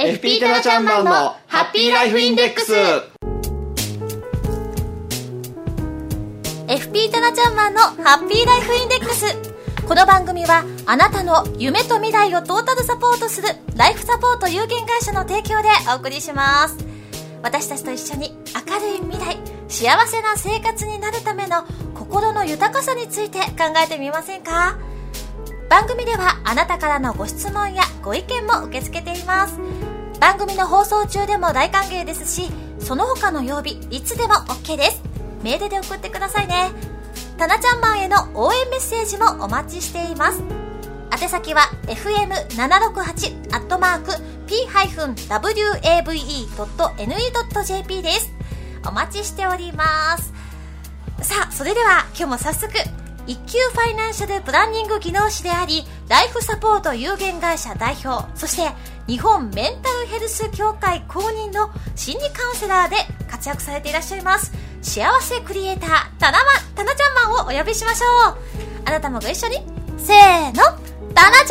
FP タナちゃんマンのハッピーライフインデックス。FP タナちゃんマンのハッピーライフインデックス。この番組はあなたの夢と未来をトータルサポートするライフサポート有限会社の提供でお送りします。私たちと一緒に明るい未来幸せな生活になるための心の豊かさについて考えてみませんか？番組ではあなたからのご質問やご意見も受け付けています。番組の放送中でも大歓迎ですしその他の曜日いつでも OK です。メールで送ってくださいね。たなちゃんマンへの応援メッセージもお待ちしています。宛先は fm768 アットマーク p-wave.ne.jp です。お待ちしております。さあそれでは今日も早速一級ファイナンシャルプランニング技能士でありライフサポート有限会社代表そして日本メンタルヘルス協会公認の心理カウンセラーで活躍されていらっしゃいます幸せクリエイターたなまたなちゃんマンをお呼びしましょう。あなたもご一緒に。せーのたなち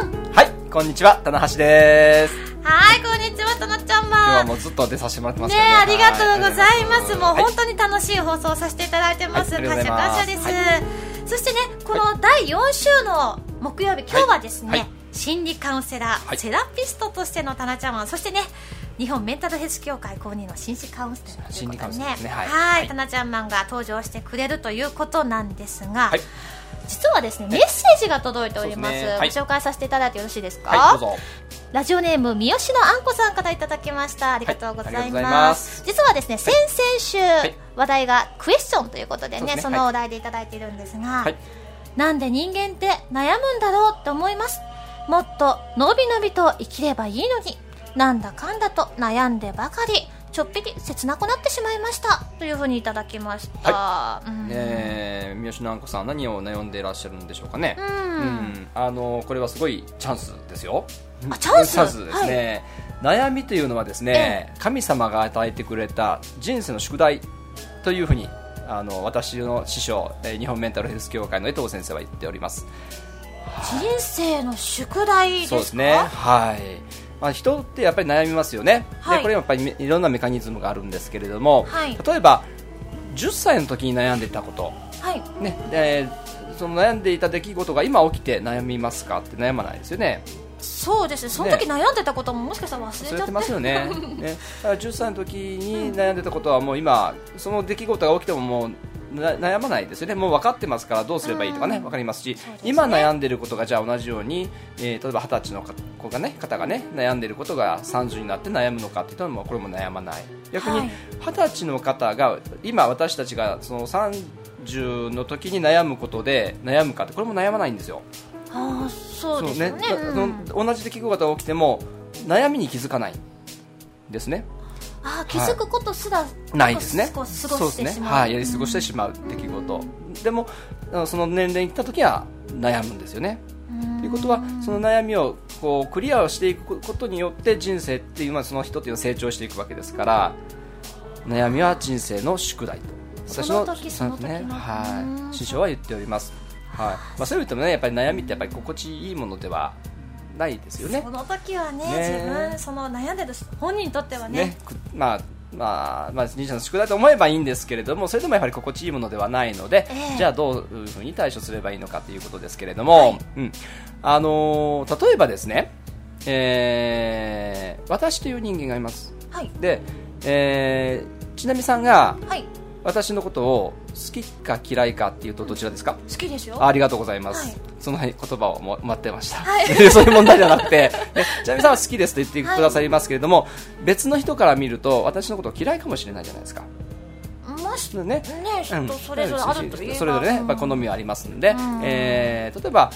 ゃんマン。はいこんにちは棚橋です。はいこんにちはたなちゃん今日はもうずっと出させてもらってますね。ありがとうございます、はもう本当に楽しい放送をさせていただいてます、感謝感謝です、はそしてねこの第4週の木曜日今日はですね、はい。心理カウンセラー、はい。セラピストとしてのタナちゃんマンそしてね日本メンタルヘルス協会公認の心理カウンセラーということでね。はいははいいタナちゃんマンが登場してくれるということなんですが、はい実はですねメッセージが届いております。ね。はい。ご紹介させていただいてよろしいですか、はいラジオネーム三好のあんこさんからいただきました。ありがとうございます,、はい実はですね先々週、い。話題がクエスチョンということでねそそのお題でいただいているんですが、はい。なんで人間って悩むんだろうって思います？もっとのびのびと生きればいいのになんだかんだと悩んでばかりちょっぴり切なくなってしまいました。というふうにいただきました、うん。ねえ三好のあんこさん何を悩んでいらっしゃるんでしょうかね。うん。うん。あのこれはすごいチャンスですよ。あチャンス？ですね、悩みというのはですね、神様が与えてくれた人生の宿題というふうにあの私の師匠、えー日本メンタルヘルス協会の江藤先生は言っております。人生の宿題ですか？そうですね。はいまあ、人ってやっぱり悩みますよね、はい。でこれやっぱりいろんなメカニズムがあるんですけれども、はい。例えば10歳の時に悩んでいたこと、はい。ね。でその悩んでいた出来事が今起きて悩みますかって悩まないですよね。そうですね。その時悩んでたことももしかしたら忘れちゃって。ますよね。ね。だから10歳の時に悩んでたことはもう今その出来事が起きてももうな悩まないですよね。もう分かってますからどうすればいいとかね、うん。分かりますしね。今悩んでることがじゃあ同じように、えー例えば二十歳の子がね方がね悩んでることが30になって悩むのかっていうのもこれも悩まない。逆にはい。二十歳の方が今私たちがその30の時に悩むことで悩むかってこれも悩まないんですよ。そうですよね。同じ出来事が起きても悩みに気づかないですねああ気づくことすらないですね。過ご過そうですね。ごしてしまうはい、やり過ごしてしまう出来事。でも、その年齢に来た時は悩むんですよね。うんということは、その悩みをこうクリアをしていくことによって人生っていうのはその人っていうのは成長していくわけですから、悩みは人生の宿題と。その時そのね、うんはい、師匠は言っております。はい。まあそういう意味でもね、やっぱり悩みってやっぱり心地いいものではないですよね。そ。の時はねね。自分その悩んでる本人にとってはね。ね、くまあまあ、まあ、人生の宿題と思えばいいんですけれども、それでもやはり心地いいものではないので、ええ。じゃあどういうふうに対処すればいいのかということですけれども、うん。あのー例えばですね、えー私という人間がいます。はい。で、えー、ちなみさんがはい。私のことを好きか嫌いかっていうとどちらですか？好きですよ。ありがとうございます、はいその言葉をも待ってました、はい。そういう問題じゃなくて、ね、ちなみさんは好きですと言ってくださいますけれども、別の人から見ると私のことを嫌いかもしれないじゃないですか、ましね。ね人それぞれあるといえば。それぞれね、やっぱり好みはありますんで、ん。えー例えば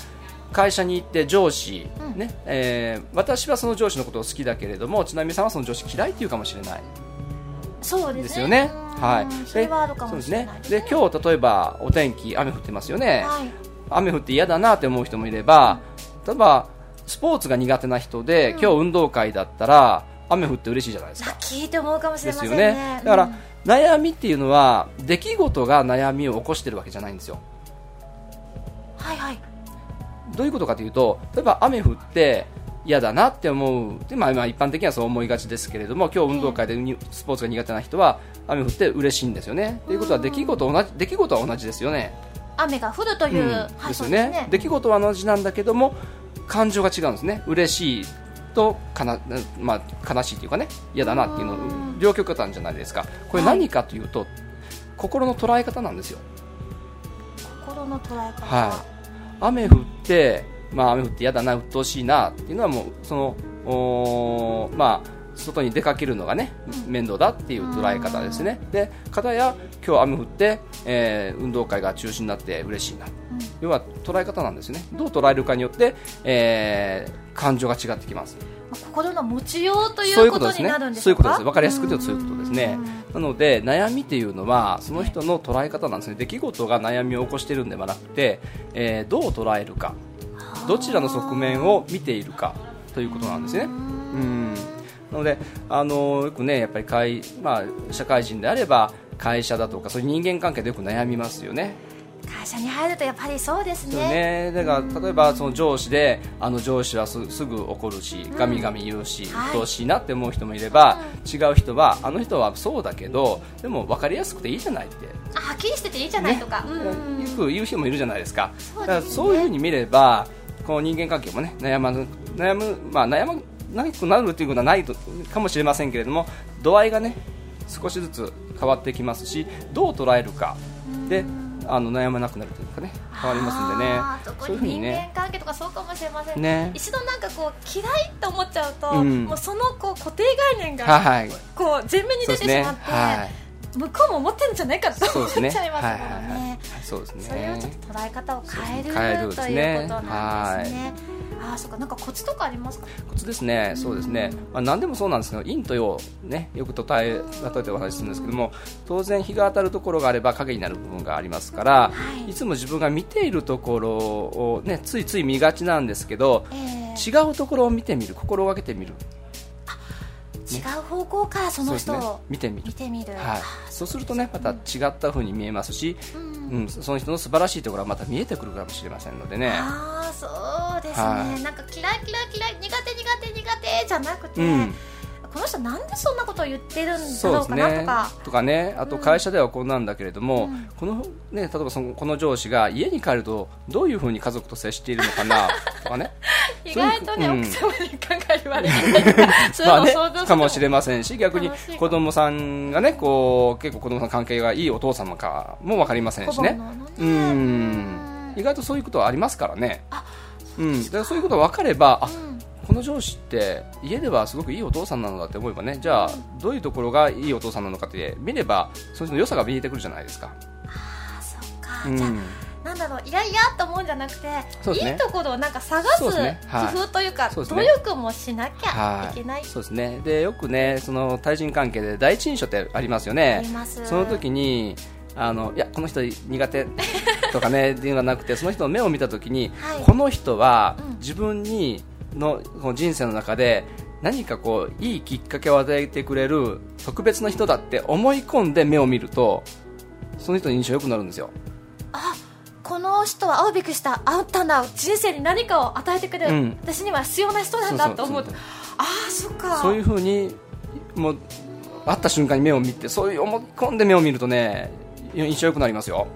会社に行って上司、うん。ねえー私はその上司のことを好きだけれどもちなみさんはその上司嫌いっていうかもしれない。そうですよね。うん。はい。それはあるかもしれないですね。で今日例えばお天気雨降ってますよね。はい雨降って嫌だなって思う人もいれば、例えばスポーツが苦手な人で、今日運動会だったら雨降って嬉しいじゃないですか。聞いて思うかもしれでますせんねよね。だから、うん悩みっていうのは出来事が悩みを起こしてるわけじゃないんですよ。はいはいどういうことかというと、例えば雨降って嫌だなって思うで、まあ、まあ一般的にはそう思いがちですけれども今日運動会でにスポーツが苦手な人は雨降って嬉しいんですよね。ということは出来事同じ出来事は同じですよね。雨が降るという、うんはいですよねね。出来事は同じなんだけども感情が違うんですね。嬉しいとかな、まあ、悲しいというかね嫌だなっていうのうん。両極端じゃないですか。これはい。何かというと、心の捉え方なんですよ。心の捉え方、はい。雨降って、まあ、雨降って嫌だな、鬱陶しいなっていうのはもうそのおーまあ外に出かけるのがね面倒だっていう捉え方ですね。で、片や今日雨降って、えー運動会が中止になって嬉しいな。要は捉え方なんですね。どう捉えるかによって、えー感情が違ってきます。まあ心の持ちようといそうこととにこですねなるんでしょうか？そういうことです。わかりやすく言うとそういうことですね。なので悩みっていうのはその人の捉え方なんですね。出来事が悩みを起こしているんではなくて、えーどう捉えるか。どちらの側面を見ているかということなんですね。うんなので、あのよくね、やっぱり会、まあ、社会人であれば会社だとかそういう人間関係でよく悩みますよね。会社に入るとやっぱりそうですね。ね。だから例えばその上司であの上司はすすぐ怒るし、ガミガミ言うし、はい。鬱陶しいなって思う人もいれば、違う人はあの人はそうだけどでも分かりやすくていいじゃないって。あはっきりしてていいじゃないとか、うんうん。よく言う人もいるじゃないですか。そうね。だからそういうふうに見ればこう人間関係もね悩まぬ悩むまあ悩まなくなるということはないとかもしれませんけれども度合いがね少しずつ変わってきますしどう捉えるかであの悩まなくなるというかね変わりますんでね。そういうふうに人間関係とかそうかもしれません。ね。一度なんかこう嫌いと思っちゃうと、うん。もうそのこう固定概念がはいこう前面に出てしまって、はい。向こうも思ってるんじゃないかと思っちゃいますもはいはいはい。そうですそれをちょっねと捉え方を変える変えるですね。とい。うことなんですね。ああ、そうか、なんかコツとかありますか？コツですね、そうですね、まあ、何でもそうなんですけど、陰と陽、ね、よくとたえ例えてお話しするんですけども、当然、日が当たるところがあれば影になる部分がありますから、はい。い、つも自分が見ているところを、ね、ついつい見がちなんですけど、えー違うところを見てみる、心がけてみる、違う方向からその人そうですね。を、見てみる。はい、そうするとねまた違った風に見えますし、うん。うん、その人の素晴らしいところがまた見えてくるかもしれませんのでね。ああ、そうですね。はい。なんか嫌い嫌い嫌い苦手苦手苦手じゃなくて、うん。この人なんでそんなことを言ってるんだろうかなとね。か。とかね、あと会社ではこうなんだけれども、うん。このね、例えばそのこの上司が家に帰るとどういうふうに家族と接しているのかな とかね、意外とね、うん奥様に考え言われてそういうの想像するかもしれませんし、逆に子供さんがね、こう結構子供さん関係がいいお父様かもわかりませんしね。ね。うん、意外とそういうことはありますからね。あうん、だからそういうことが分かれば、この上司って家ではすごくいいお父さんなのだって思えばねじゃあどういうところがいいお父さんなのかって見ればその良さが見えてくるじゃないですか、あそっか、うん。じゃあなんだろういやいやと思うんじゃなくて、ね。いいところをなんか探す工夫というかそうですね。努力もしなきゃいけない、そうですね。でよくねその対人関係で第一印象ってありますよね。その時にあのいやこの人苦手とかね っていうのがなくてその人の目を見た時に、はい。この人はうん。自分にのこの人生の中で何かこういいきっかけを与えてくれる特別な人だって思い込んで目を見るとその人の印象良くなるんですよ。あこの人は会うべきした会ったんだ人生に何かを与えてくれる、うん。私には必要な人なんだと思う。とああそっか。そういうふうにもう会った瞬間に目を見てそういう思い込んで目を見るとね印象良くなりますよ。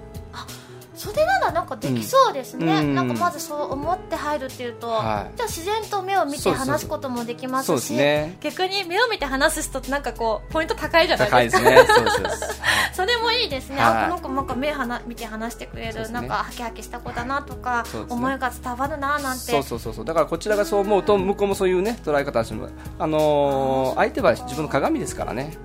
それならなんかできそうですね、うん。なんかまずそう思って入るっていうと、はい。じゃあ自然と目を見て話すこともできますしそうですね。逆に目を見て話す人ってなんかこうポイント高いじゃないですすね。それもいいですね、はい。あこの子なんか目はな見て話してくれる、ね。なんかハキハキした子だなとか、思いが伝わるななんて。そうそうそうそう。だからこちらがそう思うと向こうもそういうね捉え方をしてもあのー相手は自分の鏡ですからね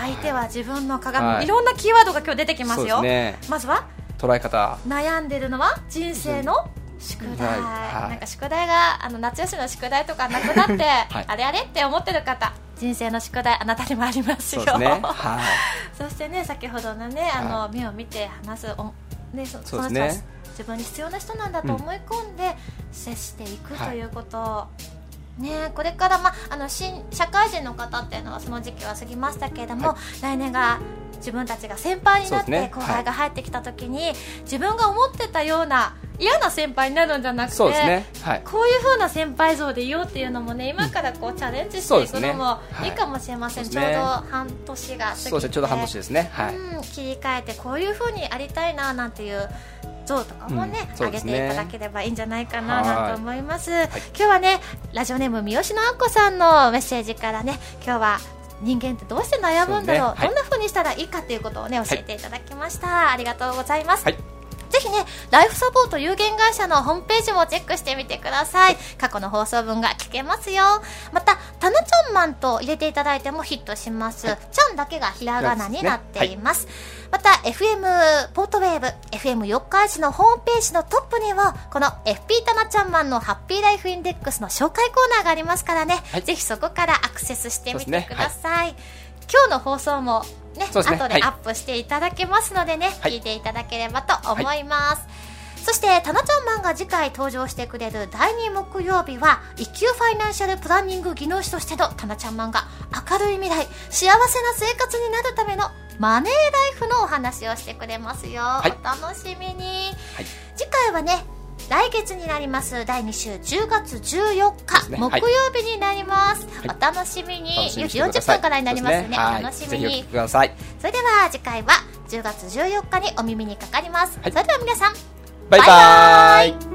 相手は自分の鏡、はい。い、ろんなキーワードが今日出てきますよ。ね。まずは捉え方。悩んでるのは人生の宿題、はい。はい。なんか宿題があの夏休みの宿題とかなくなって、い。あれあれって思ってる方人生の宿題あなたにもありますよ。ね。はい。そしてね先ほどのねあの、目を見て話すおねそそうですね。その人は自分に必要な人なんだと思い込んで接していくはいということ、ね、これから、ま、あの新社会人の方っていうのはその時期は過ぎましたけれども、は来年が自分たちが先輩になって後輩が入ってきた時に、自分が思ってたような嫌な先輩になるんじゃなくてそうですね。はい。こういう風な先輩像でいようっていうのもね今からこうチャレンジしていくのもい。いかもしれません、そうですね。ちょうど半年が過ぎて。そうですね。ちょうど半年ですね。はい、うん、切り替えてこういう風にありたいななんていう像とかもね、うん上げていただければいいんじゃないかなはい。なんて思います、今日はねラジオネーム三好のあんこさんのメッセージからね今日は人間ってどうして悩むんだろうね。はい。どんな風にしたらいいかということをね教えていただきました、ありがとうございます、はい。ぜひね、ライフサポート有限会社のホームページもチェックしてみてください。過去の放送分が聞けますよ。また、タナちゃんマンと入れていただいてもヒットします。ちゃんだけがひらがなになっています。また、FM ポートウェーブ、FM 四日市のホームページのトップには、この FP タナちゃんマンのハッピーライフインデックスの紹介コーナーがありますからね、はいぜひそこからアクセスしてみてください。今日の放送もね、ねはい後でアップしていただけますのでね、はい聞いていただければと思います。そして、タナちゃんマンが次回登場してくれる第2木曜日は、一級ファイナンシャルプランニング技能士としてのタナちゃんマンが明るい未来、幸せな生活になるためのマネーライフのお話をしてくれますよ。はいお楽しみに。はい次回はね、来月になります。第2週10月14日、すね。木曜日になります、はい。お楽しみに。楽しみ4時40にしてください。分からになりますね。そうですお楽しみに。それでは次回は10月14日にお耳にかかります、はい。それでは皆さん。バイババイバイ